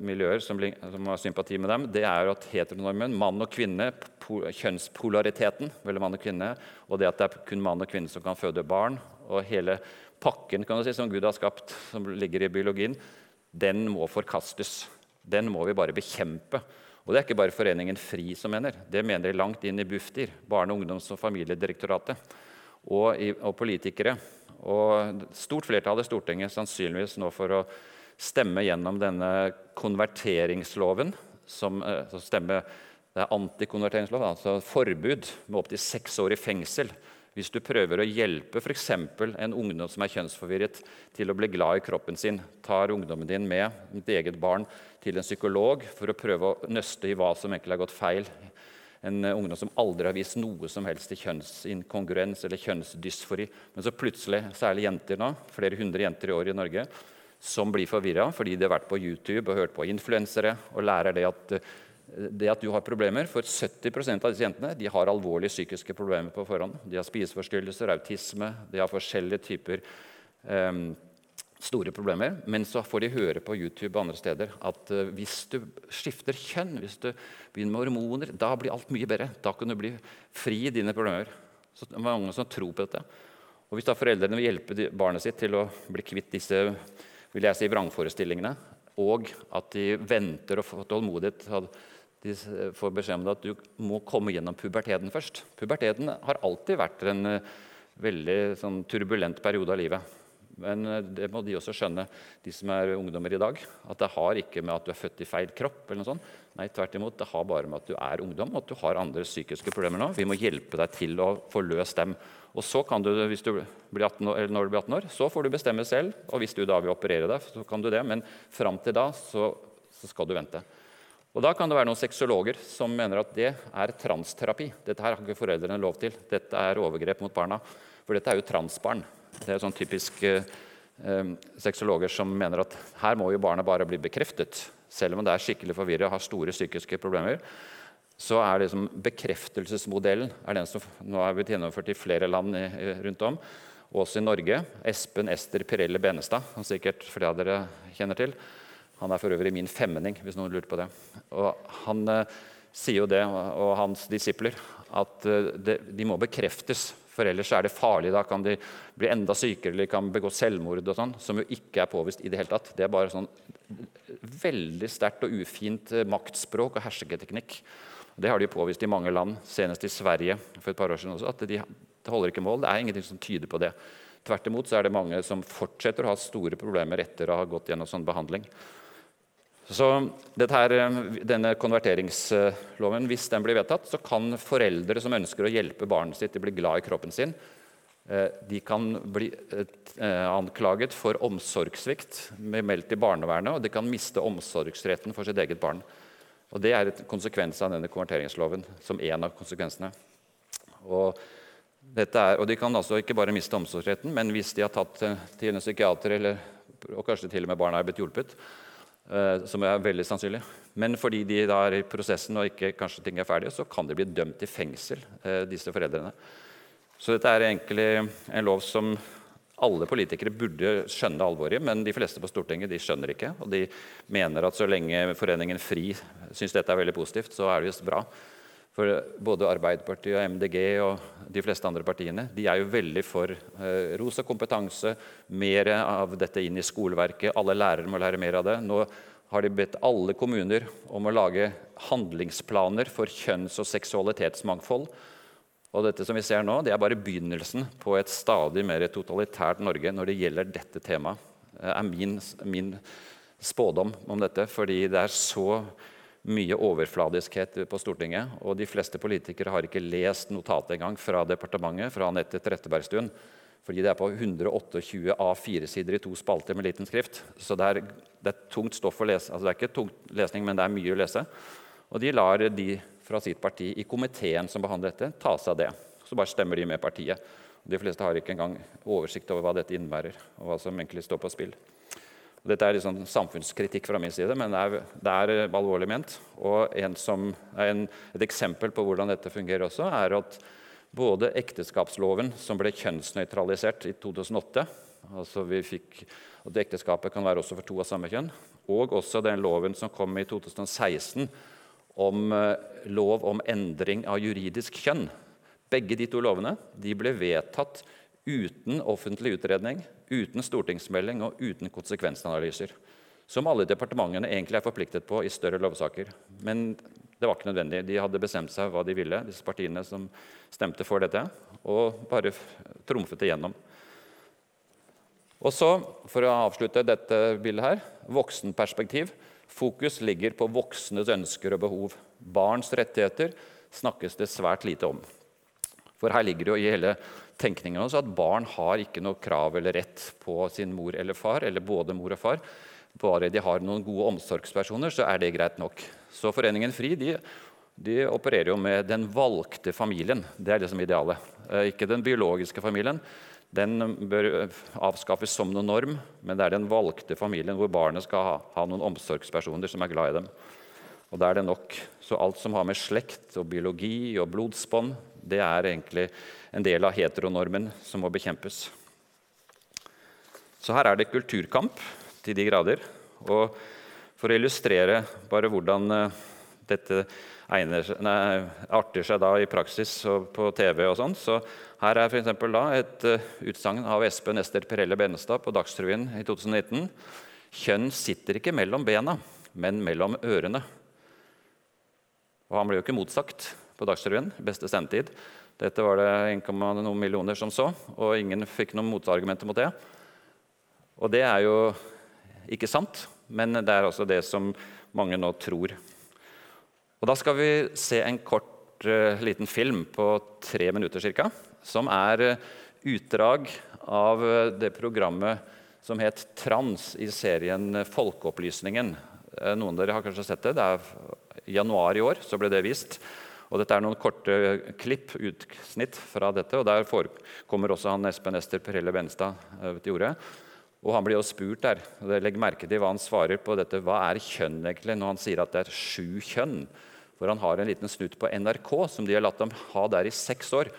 miljøer som, har sympati med dem. Det er at heteronormen, mann og kvinne, kjønnspolariteten mellom mann og kvinne, og det at det er kun mann og kvinne som kan føde barn, og hele pakken kan du si, som Gud har skapt, som ligger i biologien, den må forkastes. Den må vi bare bekjempe. Og Det er ikke bare Foreningen FRI som mener. Det mener de langt inn i Bufdir, Barne-, ungdoms- og familiedirektoratet, og, i, og politikere. Og stort flertall i Stortinget sannsynligvis nå for å stemme gjennom denne konverteringsloven, som, eh, som stemme, det er antikonverteringslov, altså forbud med opptil seks år i fengsel hvis du prøver å hjelpe f.eks. en ungdom som er kjønnsforvirret, til å bli glad i kroppen sin, tar ungdommen din med ditt eget barn til en psykolog for å prøve å nøste i hva som egentlig har gått feil. En ungdom som aldri har vist noe som helst til kjønnsinkongruens eller kjønnsdysfori. Men så plutselig, særlig jenter nå, flere hundre jenter i år i Norge, som blir forvirra fordi de har vært på YouTube og hørt på influensere og lærer det at det at du har problemer, For 70% av disse jentene de har alvorlige psykiske problemer på forhånd. De har spiseforstyrrelser, autisme, de har forskjellige typer eh, store problemer. Men så får de høre på YouTube og andre steder at uh, hvis du skifter kjønn, hvis du begynner med hormoner, da blir alt mye bedre. Da kan du bli fri i dine problemer. Så det er mange som tror på dette. Og Hvis da foreldrene vil hjelpe barnet sitt til å bli kvitt disse vil jeg si, vrangforestillingene, og at de venter og får tålmodighet de får beskjed om at du må komme gjennom puberteten først. Puberteten har alltid vært en uh, veldig sånn, turbulent periode av livet. Men eh, det må de også skjønne, de som er ungdommer i dag. At det har ikke med at du er født i feil kropp. eller noe sånt. Nei, tvert imot, det har bare med at du er ungdom og at du har andre psykiske problemer nå. Vi må hjelpe deg til å få løst dem. Og så kan du, hvis du blir 18 år, eller når du blir 18 år, så får du bestemme selv. Og hvis du da vil operere deg, så kan du det. Men fram til da så, så skal du vente. Og Da kan det være noen sexologer som mener at det er transterapi. Dette her har ikke foreldrene lov til. Dette er overgrep mot barna. For dette er jo transbarn. Det er sånn typisk eh, eh, sexologer som mener at her må jo barnet bare bli bekreftet. Selv om det er skikkelig forvirret og har store psykiske problemer, så er liksom bekreftelsesmodellen er den som nå er blitt gjennomført i flere land rundt om. Også i Norge. Espen Ester Pirelle Benestad, som sikkert flere av dere kjenner til. Han er for øvrig min femmenning, hvis noen lurte på det. Og Han eh, sier jo det, og hans disipler, at eh, det, de må bekreftes for ellers er det farlig. Da kan de bli enda sykere eller kan begå selvmord, og sånn, som jo ikke er påvist i det hele tatt. Det er bare sånn veldig sterkt og ufint eh, maktspråk og hersketeknikk. Det har de påvist i mange land, senest i Sverige for et par år siden også. at de, Det holder ikke mål. Det er ingenting som tyder på det. Tvert imot så er det mange som fortsetter å ha store problemer etter å ha gått gjennom sånn behandling. Så her, eh, denne konverteringsloven, Hvis den blir vedtatt, så kan foreldre som ønsker å hjelpe barnet sitt til å bli glad i kroppen sin, eh, de kan bli eh, anklaget for omsorgssvikt med meldt til barnevernet, og de kan miste omsorgsretten for sitt eget barn. Og Det er en konsekvens av denne konverteringsloven, som en av konsekvensene. Og, er, og De kan altså ikke bare miste omsorgsretten, men hvis de har tatt til en psykiater, eller, og kanskje til og med barna er blitt hjulpet, som er veldig sannsynlig. Men fordi de da er i prosessen og ikke kanskje ting er ferdige, så kan de bli dømt til fengsel, eh, disse foreldrene. Så dette er egentlig en lov som alle politikere burde skjønne alvoret i, men de fleste på Stortinget de skjønner ikke. Og de mener at så lenge Foreningen FRI syns dette er veldig positivt, så er det visst bra. For både Arbeiderpartiet, og MDG og de fleste andre partiene de er jo veldig for eh, ros og kompetanse, mer av dette inn i skoleverket. Alle lærere må lære mer av det. Nå har de bedt alle kommuner om å lage handlingsplaner for kjønns- og seksualitetsmangfold. Og dette som vi ser nå, det er bare begynnelsen på et stadig mer totalitært Norge når det gjelder dette temaet. Er min, min spådom om dette, fordi det er så mye overfladiskhet på Stortinget. Og de fleste politikere har ikke lest notatet engang fra departementet fra Anette Trettebergstuen. Fordi det er på 128 A4-sider i to spalter med liten skrift. Så det er, det er tungt stoff å lese. Altså det er ikke tungt lesning, men det er mye å lese. Og de lar de fra sitt parti i komiteen som behandler dette, ta seg av det. Så bare stemmer de med partiet. De fleste har ikke engang oversikt over hva dette innebærer, og hva som egentlig står på spill. Dette er liksom samfunnskritikk fra min side, men det er, det er eh, alvorlig ment. Og som, en, et eksempel på hvordan dette fungerer også, er at både ekteskapsloven, som ble kjønnsnøytralisert i 2008 altså vi fikk at Ekteskapet kan være også for to av samme kjønn. Og også den loven som kom i 2016 om eh, lov om endring av juridisk kjønn. Begge de to lovene de ble vedtatt uten offentlig utredning, uten stortingsmelding og uten konsekvensanalyser. Som alle departementene egentlig er forpliktet på i større lovsaker. Men det var ikke nødvendig. De hadde bestemt seg hva de ville, disse partiene som stemte for dette, og bare trumfet det gjennom. Og så, For å avslutte dette bildet her, voksenperspektiv. Fokus ligger på voksnes ønsker og behov. Barns rettigheter snakkes det svært lite om. For her ligger det jo i hele tenkningen også at barn har ikke noe krav eller rett på sin mor eller far, eller både mor og far. Bare de har noen gode omsorgspersoner, så er det greit nok. Så Foreningen FRI de, de opererer jo med den valgte familien. Det er det som er idealet. Eh, ikke den biologiske familien. Den bør eh, avskaffes som noen norm, men det er den valgte familien hvor barnet skal ha, ha noen omsorgspersoner som er glad i dem. Og da er det nok. Så alt som har med slekt og biologi og blodsbånd, det er egentlig en del av heteronormen som må bekjempes. Så her er det kulturkamp til de grader. Og for å illustrere bare hvordan eh, dette egner, nei, arter seg da i praksis og på TV og sånn, så her er for da et uh, utsagn av Espen Ester Perelle Benestad på Dagsrevyen i 2019. Kjønn sitter ikke mellom bena, men mellom ørene. Og han ble jo ikke motsagt på Dagsrevyen. Beste sendetid. Dette var det 1,noen millioner som så, og ingen fikk noen motargumenter mot det. Og det er jo ikke sant, men det er også det som mange nå tror. Og Da skal vi se en kort uh, liten film på tre minutter ca som er eh, utdrag av eh, det programmet som het Trans i serien Folkeopplysningen. Eh, noen av dere har kanskje sett det. det er januar i år så ble det vist. Og dette er noen korte klipp, utsnitt fra dette. og Der forekommer også han Espen Ester Perelle Benstad til orde. Og han blir jo spurt der. og Legg merke til hva han svarer på dette. Hva er kjønn egentlig, når han sier at det er sju kjønn? Hvor han har en liten snutt på NRK som de har latt dem ha der i seks år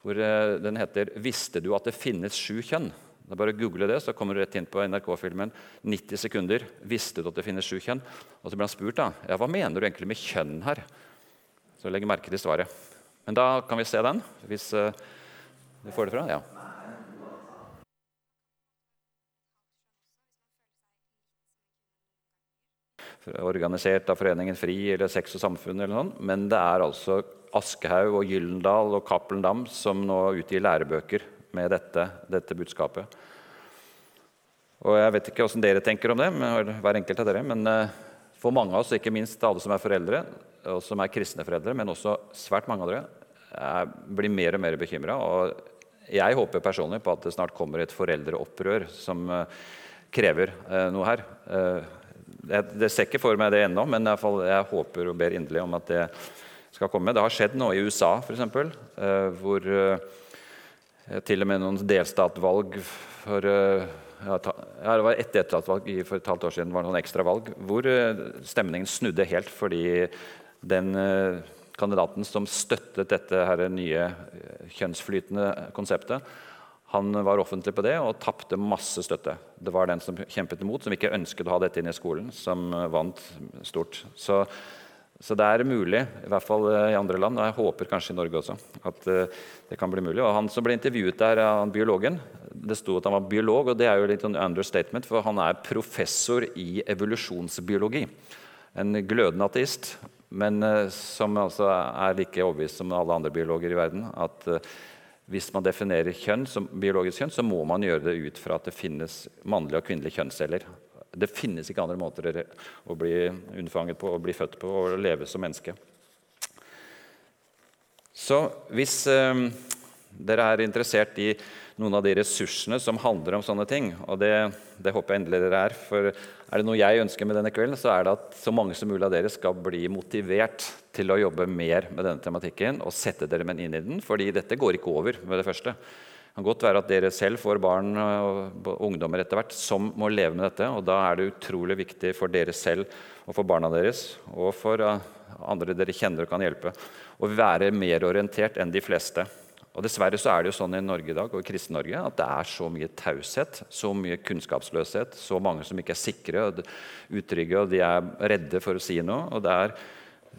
hvor eh, den heter 'Visste du at det finnes sju kjønn'? Det er bare å google det, så kommer du rett inn på NRK-filmen. 90 sekunder. 'Visste du at det finnes sju kjønn?' Og så blir han spurt da, ja, hva mener du egentlig med kjønn her. Så legg merke til svaret. Men da kan vi se den, hvis uh, du får det fra. Ja. organisert av Foreningen FRI eller Sex og Samfunn, eller noe, men det er altså Aschehoug og Gyllendal og Cappelen Dam som nå utgir lærebøker med dette, dette budskapet. Og Jeg vet ikke hvordan dere tenker om det, hver enkelt av dere, men eh, for mange av oss, ikke minst alle som er foreldre, og som er kristne foreldre, men også svært mange av dere, blir mer og mer bekymra. Jeg håper personlig på at det snart kommer et foreldreopprør som eh, krever eh, noe her. Det ser ikke for meg det ennå, men jeg håper og ber inderlig om at det skal komme. Det har skjedd noe i USA, f.eks., eh, hvor eh, til og med noen delstatvalg for eh, ja, det var ett delstatsvalg for et halvt år siden var det noen ekstra valg, hvor stemningen snudde helt fordi den kandidaten som støttet dette her nye kjønnsflytende konseptet, han var offentlig på det og tapte masse støtte. Det var den som kjempet imot, som ikke ønsket å ha dette inn i skolen, som vant stort. Så så det er mulig, i hvert fall eh, i andre land, og jeg håper kanskje i Norge også, at eh, det kan bli mulig. Og Han som ble intervjuet der, han biologen, det sto at han var biolog, og det er jo litt en understatement, for han er professor i evolusjonsbiologi. En glødende ateist, men eh, som altså er like overbevist som alle andre biologer i verden. at hvis man definerer kjønn som biologisk kjønn, så må man gjøre det ut fra at det finnes mannlige og kvinnelige kjønnsceller. Det finnes ikke andre måter å bli unnfanget på, å bli født på og leve som menneske. Så hvis eh, dere er interessert i noen av de ressursene som handler om sånne ting, og det, det, håper jeg endelig dere er, for er det noe jeg ønsker med denne kvelden, så er det at så mange som mulig av dere skal bli motivert til å jobbe mer med denne tematikken og sette dere inn i den, fordi dette går ikke over med det første. Det kan godt være at dere selv får barn og ungdommer etter hvert som må leve med dette. og Da er det utrolig viktig for dere selv og for barna deres og for eh, andre dere kjenner og kan hjelpe, å være mer orientert enn de fleste. Og Dessverre så er det jo sånn i Norge i dag, og i Kristen-Norge at det er så mye taushet, så mye kunnskapsløshet, så mange som ikke er sikre og utrygge, og de er redde for å si noe. og det er,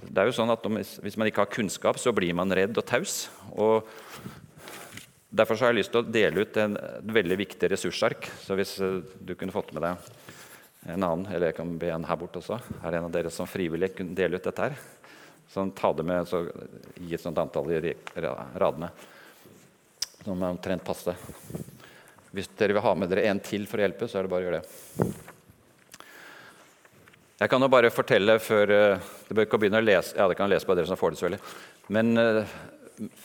det er jo sånn at Hvis man ikke har kunnskap, så blir man redd og taus. Og Derfor har jeg lyst til å dele ut en veldig viktig ressursark. Så hvis eh, du kunne fått med deg en annen, eller jeg kan be en her borte også Er det en av dere som frivillig kunne dele ut dette her? Sånn, ta det med, så Gi et sånt antall i radene. Som er omtrent passe. Hvis dere vil ha med dere en til for å hjelpe, så er det bare å gjøre det. Jeg kan jo bare fortelle før eh, Det bør ikke begynne å lese Ja, det kan lese på dere som får det, selvfølgelig. Men eh,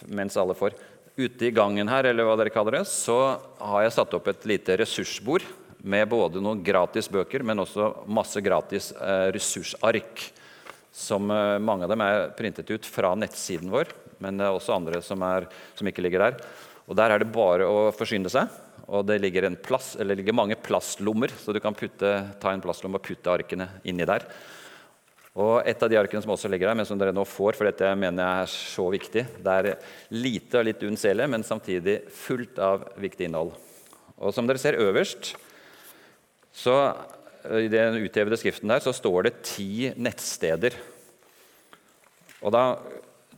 mens alle får ute i gangen her, eller hva dere kaller det, så har jeg satt opp et lite ressursbord med både noen gratis bøker, men også masse gratis eh, ressursark. Som Mange av dem er printet ut fra nettsiden vår, men det er også andre som, er, som ikke ligger der. Og Der er det bare å forsyne seg. Og det ligger, plass, det ligger mange plastlommer, så du kan putte, ta en plastlomme og putte arkene inni der. Og Et av de arkene som også ligger der, men som dere nå får, for dette mener jeg er så viktig Det er lite og litt unnseelig, men samtidig fullt av viktig innhold. Og Som dere ser øverst, Så eh, I den uthevede skriften der så står det ti nettsteder. Og da,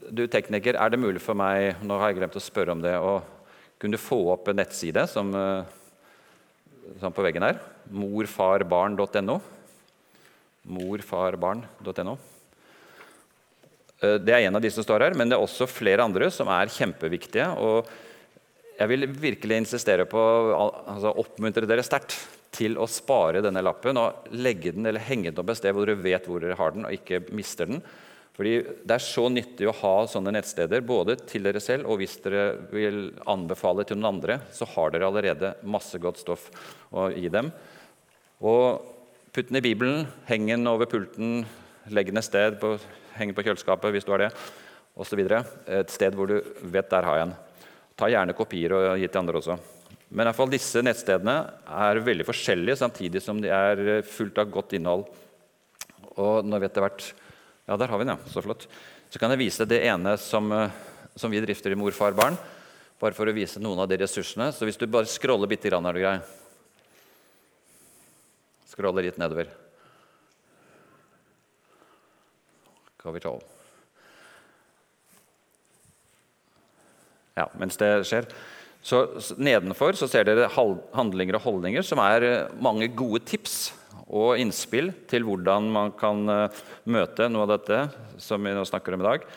du tekniker, er det mulig for meg nå har jeg glemt å spørre om det, å kunne få opp en nettside som, som på veggen her? Morfarbarn.no. Morfarbarn.no. Det er en av de som står her, men det er også flere andre som er kjempeviktige. og jeg vil virkelig insistere på altså oppmuntre dere sterkt til å spare denne lappen og legge den eller henge den opp et sted hvor dere vet hvor dere har den, og ikke mister den. Fordi Det er så nyttig å ha sånne nettsteder både til dere selv og hvis dere vil anbefale til noen andre, så har dere allerede masse godt stoff å gi dem. Og Putt den i Bibelen, heng den over pulten, legg den et sted, på, heng på kjøleskapet hvis du har det, osv. Et sted hvor du vet der har jeg den. Ta gjerne kopier og gi til andre også. Men i hvert fall disse nettstedene er veldig forskjellige, samtidig som de er fullt av godt innhold. Og nå vet det hvert Ja, der har vi den, ja. Så flott. Så kan jeg vise det ene som, som vi drifter i Mor, far, barn. Bare for å vise noen av de ressursene. Så hvis du bare scroller bitte grann, er du grei. Scroller litt nedover. Kapital. Ja, mens det skjer. Så Nedenfor så ser dere handlinger og holdninger, som er eh, mange gode tips og innspill til hvordan man kan eh, møte noe av dette som vi nå snakker om i dag.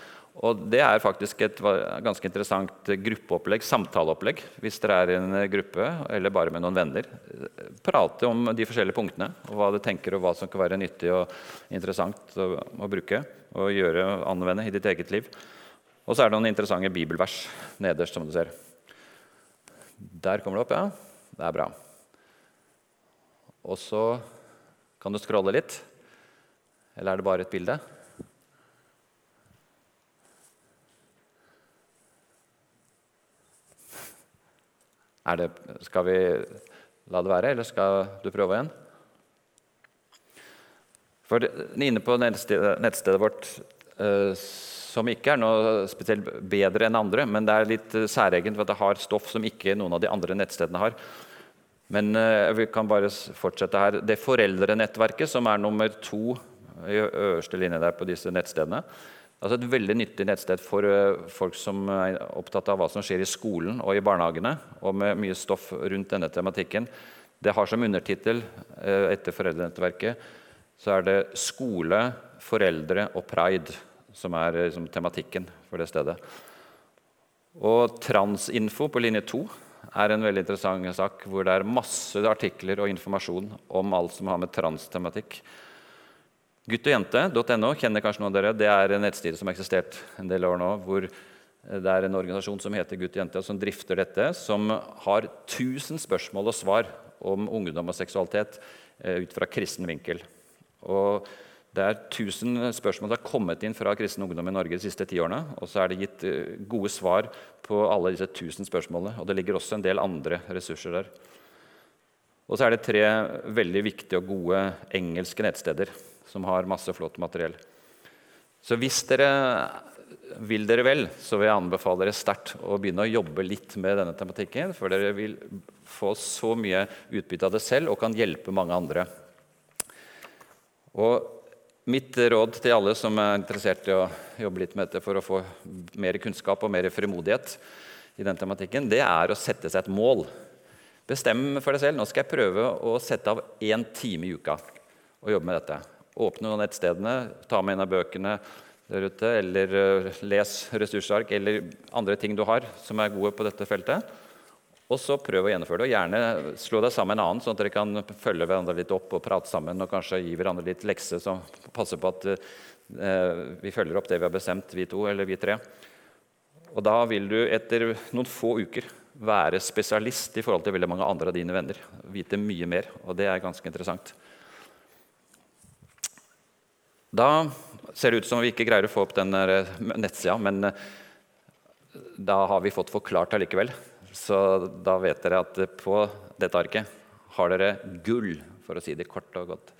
Og Det er faktisk et ganske interessant gruppeopplegg, samtaleopplegg, hvis dere er i en gruppe eller bare med noen venner. Prate om de forskjellige punktene, og hva du tenker og hva som kan være nyttig og interessant å, å bruke og gjøre anvende i ditt eget liv. Og så er det noen interessante bibelvers nederst, som du ser. Der kommer det opp, ja. Det er bra. Og så kan du scrolle litt. Eller er det bare et bilde? Det, skal vi la det være, eller skal du prøve igjen? For Inne på nettstedet, nettstedet vårt eh, som ikke er noe spesielt bedre enn andre, men det er litt eh, særegent for det har stoff som ikke noen av de andre nettstedene har. Men eh, vi kan bare fortsette her. Det foreldrenettverket, som er nummer to i øverste linje der på disse nettstedene, altså et veldig nyttig nettsted for folk som er opptatt av hva som skjer i skolen og i barnehagene, og med mye stoff rundt denne tematikken. Det har som undertittel etter foreldrenettverket så er det 'Skole, foreldre og pride' som er liksom, tematikken for det stedet. Og Transinfo på linje 2 er en veldig interessant sak hvor det er masse artikler og informasjon om alt som har med transtematikk. Gutt og jente.no kjenner kanskje noen av dere. Det er en nettside som har eksistert en del år nå. hvor det er en organisasjon som heter Gutt og jente, som drifter dette. Som har 1000 spørsmål og svar om ungdom og seksualitet eh, ut fra kristen vinkel. Og det er 1000 spørsmål som har kommet inn fra kristen ungdom i Norge de siste ti årene. Og så er det gitt eh, gode svar på alle disse 1000 spørsmålene. Og det ligger også en del andre ressurser der. Og så er det tre veldig viktige og gode engelske nettsteder som har masse flott materiell. Så hvis dere vil dere vel, så vil jeg anbefale dere sterkt å begynne å jobbe litt med denne tematikken. For dere vil få så mye utbytte av det selv og kan hjelpe mange andre. Og Mitt råd til alle som er interessert i å jobbe litt med dette for å få mer kunnskap og mer frimodighet i den tematikken, det er å sette seg et mål. Bestem for deg selv. Nå skal jeg prøve å sette av én time i uka og jobbe med dette. Åpne noen nettstedene, ta med en av bøkene der ute, eller eh, les ressursark eller andre ting du har som er gode på dette feltet. Og så prøv å gjennomføre det. og Gjerne slå deg sammen med en annen, sånn at dere kan følge hverandre litt opp og prate sammen og kanskje gi hverandre litt lekse som passer på at eh, vi følger opp det vi har bestemt, vi to eller vi tre. Og da vil du etter noen få uker være spesialist i forhold til veldig mange andre av dine venner. Vite mye mer, og det er ganske interessant. Da ser det ut som vi ikke greier å få opp den eh, nettsida, men eh, da har vi fått forklart allikevel. likevel. Så da vet dere at på dette arket har dere gull, for å si det kort og godt.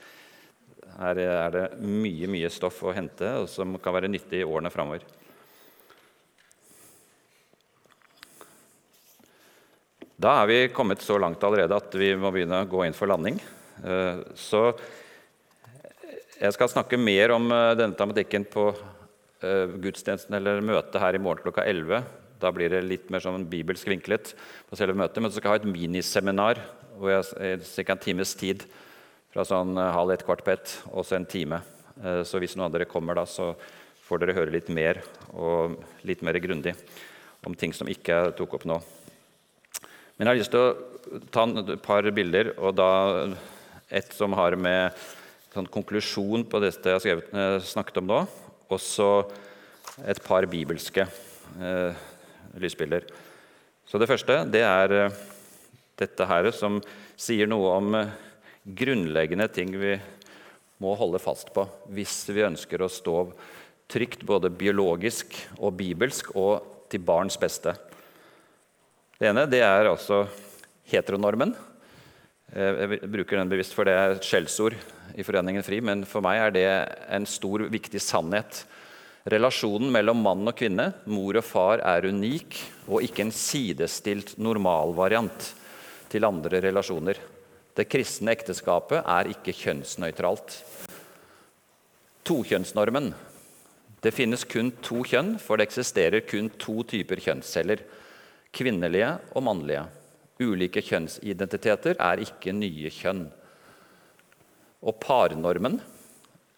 Her er det mye mye stoff å hente og som kan være nyttig i årene framover. Da er vi kommet så langt allerede at vi må begynne å gå inn for landing. Eh, så jeg skal snakke mer om eh, denne tematikken på gudstjenesten eller møtet her i morgen klokka 11. Da blir det litt mer sånn bibelsk vinklet på selve møtet. Men så skal jeg ha et miniseminar hvor jeg ca. en times tid fra sånn halv ett, kvart på ett, og så en time. Så hvis noen av dere kommer da, så får dere høre litt mer og litt mer grundig om ting som ikke jeg tok opp nå. Men jeg har lyst til å ta et par bilder, og da et som har med sånn konklusjon på det jeg har eh, snakket om nå, og så et par bibelske eh, lysbilder. Så det første det er eh, dette her som sier noe om eh, grunnleggende ting vi må holde fast på hvis vi ønsker å stå trygt både biologisk og bibelsk og til barns beste. Det ene det er altså heteronormen. Eh, jeg bruker den bevisst, for det er et skjellsord i Foreningen FRI, men for meg er det en stor, viktig sannhet. Relasjonen mellom mann og kvinne, mor og far, er unik og ikke en sidestilt normalvariant til andre relasjoner. Det kristne ekteskapet er ikke kjønnsnøytralt. Tokjønnsnormen det finnes kun to kjønn, for det eksisterer kun to typer kjønnsceller. Kvinnelige og mannlige. Ulike kjønnsidentiteter er ikke nye kjønn. Og parnormen,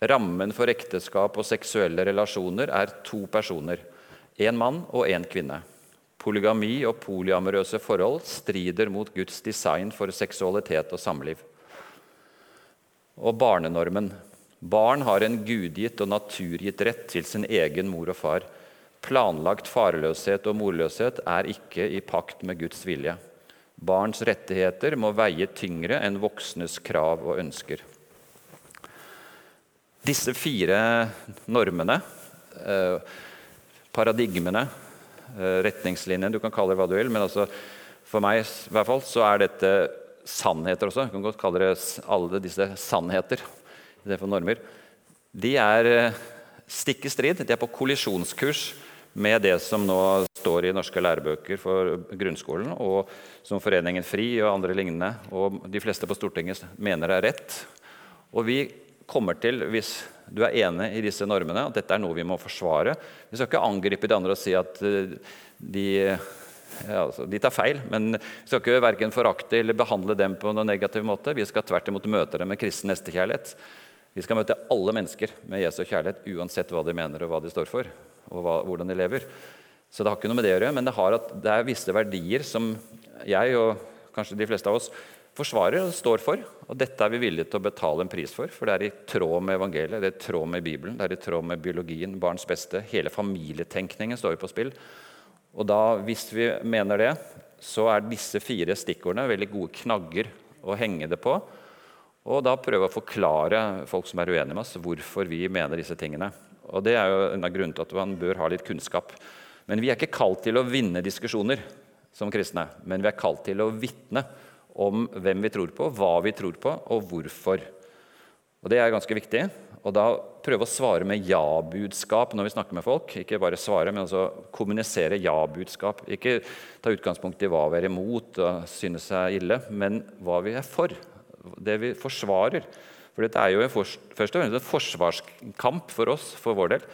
rammen for ekteskap og seksuelle relasjoner, er to personer. Én mann og én kvinne. Polygami og polyamorøse forhold strider mot Guds design for seksualitet og samliv. Og barnenormen. Barn har en gudgitt og naturgitt rett til sin egen mor og far. Planlagt farløshet og morløshet er ikke i pakt med Guds vilje. Barns rettigheter må veie tyngre enn voksnes krav og ønsker. Disse fire normene, eh, paradigmene, eh, retningslinjene Du kan kalle det hva du vil, men altså for meg i hvert fall, så er dette sannheter også. Du kan godt kalle det alle disse sannheter det for normer, de er eh, stikk i strid. De er på kollisjonskurs med det som nå står i norske lærebøker for grunnskolen, og som Foreningen FRI og andre lignende, og de fleste på Stortinget mener er rett. Og vi kommer til, hvis du er enig i disse normene, at dette er noe vi må forsvare. Vi skal ikke angripe de andre og si at eh, de, ja, altså, de tar feil, men vi skal ikke verken forakte eller behandle dem på noen negativ måte. Vi skal tvert imot møte dem med kristen nestekjærlighet. Vi skal møte alle mennesker med Jesu kjærlighet, uansett hva de mener og hva de står for. og hva, hvordan de lever. Så det har ikke noe med det å gjøre, men det, at, det er visse verdier som jeg og kanskje de fleste av oss forsvarer og står for. Og dette er vi villige til å betale en pris for, for det er i tråd med evangeliet, det er i tråd med Bibelen, det er i tråd med biologien, barns beste. Hele familietenkningen står jo på spill. Og da, hvis vi mener det, så er disse fire stikkordene veldig gode knagger å henge det på og da prøve å forklare folk som er uenige med oss, hvorfor vi mener disse tingene. Og Det er jo en av grunnene til at man bør ha litt kunnskap. Men vi er ikke kalt til å vinne diskusjoner som kristne, men vi er kalt til å vitne om hvem vi tror på, hva vi tror på, og hvorfor. Og Det er ganske viktig. Og da prøve å svare med ja-budskap når vi snakker med folk. Ikke bare svare, men også kommunisere ja-budskap. Ikke ta utgangspunkt i hva vi er imot og synes er ille, men hva vi er for det vi forsvarer. For dette er jo først og fremst en forsvarskamp for oss, for vår del.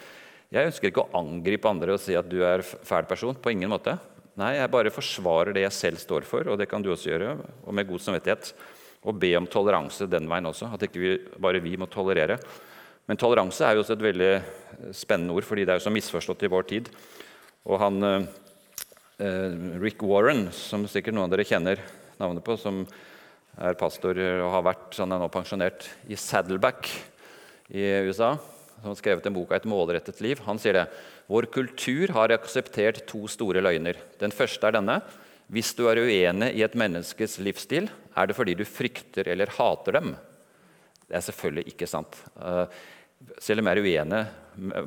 Jeg ønsker ikke å angripe andre og si at du er fæl person. På ingen måte. Nei, jeg bare forsvarer det jeg selv står for, og det kan du også gjøre. Og med god samvittighet. Og be om toleranse den veien også. At ikke vi, bare vi må tolerere. Men toleranse er jo også et veldig spennende ord, fordi det er jo så misforstått i vår tid. Og han eh, Rick Warren, som sikkert noen av dere kjenner navnet på, som er pastor og har vært han er nå pensjonert i Saddleback i USA. Som har skrevet en bok av 'Et målrettet liv'. Han sier det. Vår kultur har akseptert to store løgner. Den første er denne. Hvis du er uenig i et menneskes livsstil, er det fordi du frykter eller hater dem. Det er selvfølgelig ikke sant. Eh, selv om jeg er uenig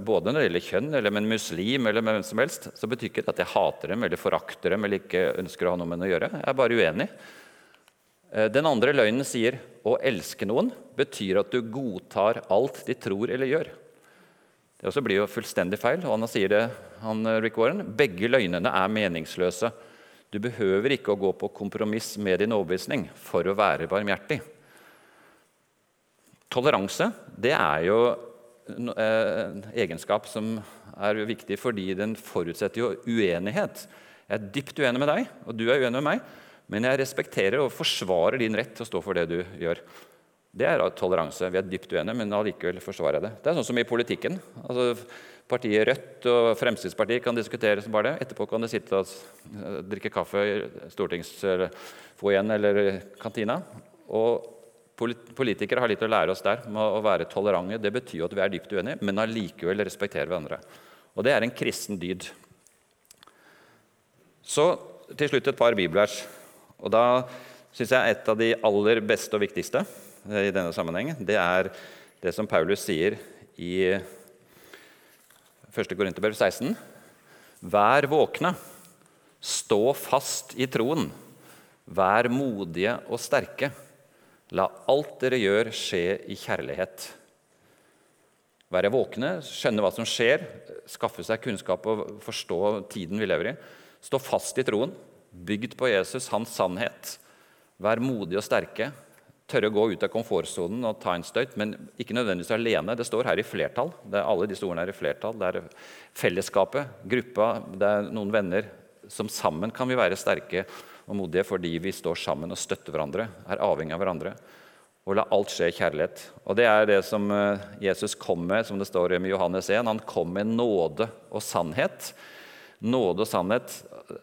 både når det gjelder kjønn, eller med en muslim eller med hvem som helst, så betyr ikke det at jeg hater dem eller forakter dem eller ikke ønsker å ha noe med dem å gjøre. Jeg er bare uenig. Eh, den andre løgnen sier å elske noen betyr at du godtar alt de tror eller gjør. Det også blir jo fullstendig feil. og Han sier det, han, eh, Rick Warren, begge løgnene er meningsløse. Du behøver ikke å gå på kompromiss med din overbevisning for å være barmhjertig. Toleranse det er jo en egenskap som er viktig fordi den forutsetter jo uenighet. Jeg er dypt uenig med deg, og du er uenig med meg, men jeg respekterer og forsvarer din rett til å stå for det du gjør. Det er toleranse. Vi er dypt uenige, men allikevel forsvarer jeg det. Det er sånn som i politikken. Altså, partiet Rødt og Fremskrittspartiet kan diskutere som bare det. Etterpå kan de sitte og drikke kaffe i stortingsfoajeen eller kantina. Og Politikere har litt å lære oss der med å være tolerante. Det betyr jo at vi er dypt uenige, men allikevel respekterer hverandre. Og det er en kristen dyd. Så til slutt et par bibelvers. Og da syns jeg et av de aller beste og viktigste i denne sammenhengen, det er det som Paulus sier i 1. Korinterbrev 16. Vær våkne, stå fast i troen, vær modige og sterke. La alt dere gjør, skje i kjærlighet. Være våkne, skjønne hva som skjer, skaffe seg kunnskap og forstå tiden vi lever i. Stå fast i troen, bygd på Jesus, hans sannhet. Vær modige og sterke tørre å gå ut av komfortsonen og ta en støyt, men ikke nødvendigvis alene. Det står her i flertall. Det er alle disse ordene er i flertall. Det er fellesskapet, gruppa, det er noen venner. Som sammen kan vi være sterke og modige fordi vi står sammen og støtter hverandre, er avhengig av hverandre. Og la alt skje i kjærlighet. Og Det er det som eh, Jesus kom med, som det står i Johannes 1. Han kom med nåde og sannhet. Nåde og sannhet,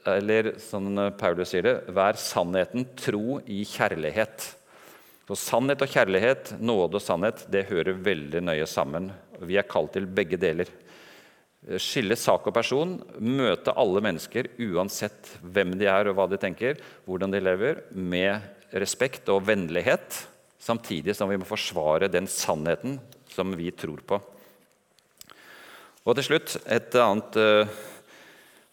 eller som Paulus sier det, vær sannheten tro i kjærlighet. Så sannhet og kjærlighet, nåde og sannhet, det hører veldig nøye sammen. Vi er kalt til begge deler. Skille sak og person, møte alle mennesker uansett hvem de er og hva de tenker, hvordan de lever, med respekt og vennlighet, samtidig som vi må forsvare den sannheten som vi tror på. Og til slutt et annet uh,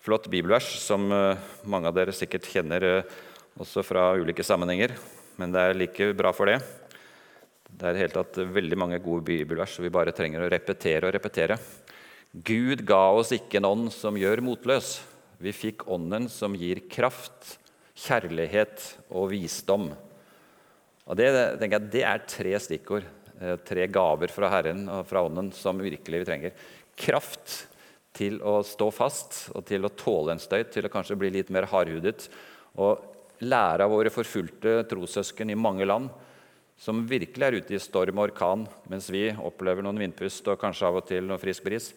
flott bibelvers som uh, mange av dere sikkert kjenner uh, også fra ulike sammenhenger men det er like bra for det. Det er helt tatt veldig mange gode bibelvers, så vi bare trenger å repetere og repetere. Gud ga oss ikke en ånd som gjør motløs. Vi fikk ånden som gir kraft, kjærlighet og visdom. Og Det, jeg, det er tre stikkord, eh, tre gaver fra Herren og fra Ånden som virkelig vi trenger. Kraft til å stå fast og til å tåle en støyt, til å kanskje bli litt mer hardhudet. Og lære av våre forfulgte trossøsken i mange land, som virkelig er ute i storm og orkan, mens vi opplever noen vindpust og kanskje av og til noe frisk bris.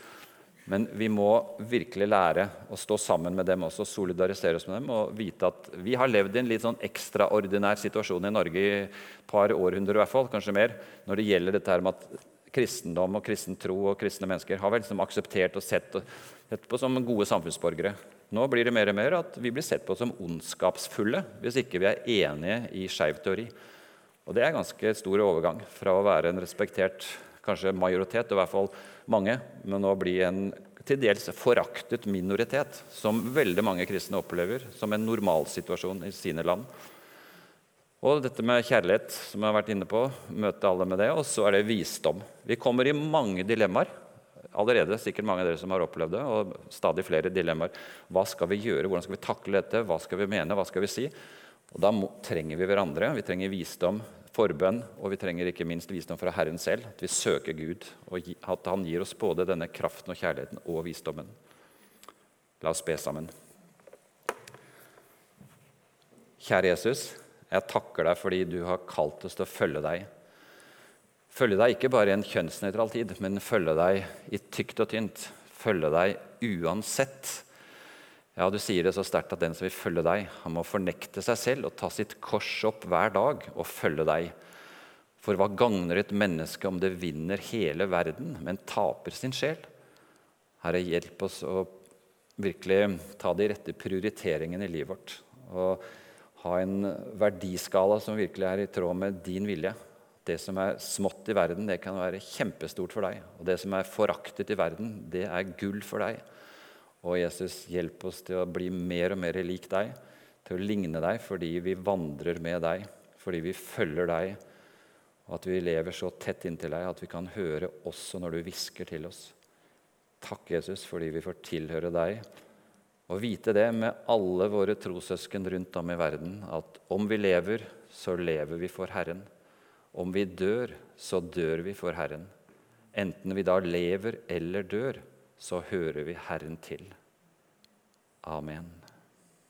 Men vi må virkelig lære å stå sammen med dem også, solidarisere oss med dem og vite at vi har levd i en litt sånn ekstraordinær situasjon i Norge i et par århundrer, i hvert fall, kanskje mer, når det gjelder dette her med at kristendom og kristen tro og kristne mennesker har vel liksom akseptert og sett, på som gode samfunnsborgere. Nå blir det mer og mer at vi blir sett på som ondskapsfulle hvis ikke vi er enige i skeiv teori. Og Det er ganske stor overgang fra å være en respektert kanskje majoritet, i hvert fall mange, men å bli en til dels foraktet minoritet, som veldig mange kristne opplever som en normalsituasjon i sine land. Og dette med kjærlighet, som jeg har vært inne på, møte alle med det. Og så er det visdom. Vi kommer i mange dilemmaer allerede sikkert mange av dere som har opplevd det, og stadig flere dilemmaer. Hva skal vi gjøre? Hvordan skal vi takle dette? Hva skal vi mene? Hva skal vi si? Og Da trenger vi hverandre. Vi trenger visdom, forbønn, og vi trenger ikke minst visdom fra Herren selv. At vi søker Gud, og at Han gir oss både denne kraften og kjærligheten og visdommen. La oss be sammen. Kjære Jesus, jeg takker deg fordi du har kalt oss til å følge deg. Følge deg ikke bare i en kjønnsnøytral tid, men følge deg i tykt og tynt. Følge deg uansett. Ja, Du sier det så sterkt at den som vil følge deg, han må fornekte seg selv og ta sitt kors opp hver dag og følge deg. For hva gagner et menneske om det vinner hele verden, men taper sin sjel? Herre, hjelp oss å virkelig ta de rette prioriteringene i livet vårt. Og ha en verdiskala som virkelig er i tråd med din vilje. Det som er smått i verden, det kan være kjempestort for deg. Og det som er foraktet i verden, det er gull for deg. Og Jesus, hjelp oss til å bli mer og mer lik deg, til å ligne deg fordi vi vandrer med deg, fordi vi følger deg, og at vi lever så tett inntil deg at vi kan høre også når du hvisker til oss. Takk, Jesus, fordi vi får tilhøre deg. Og vite det med alle våre trossøsken rundt om i verden, at om vi lever, så lever vi for Herren. Om vi dør, så dør vi for Herren. Enten vi da lever eller dør, så hører vi Herren til. Amen.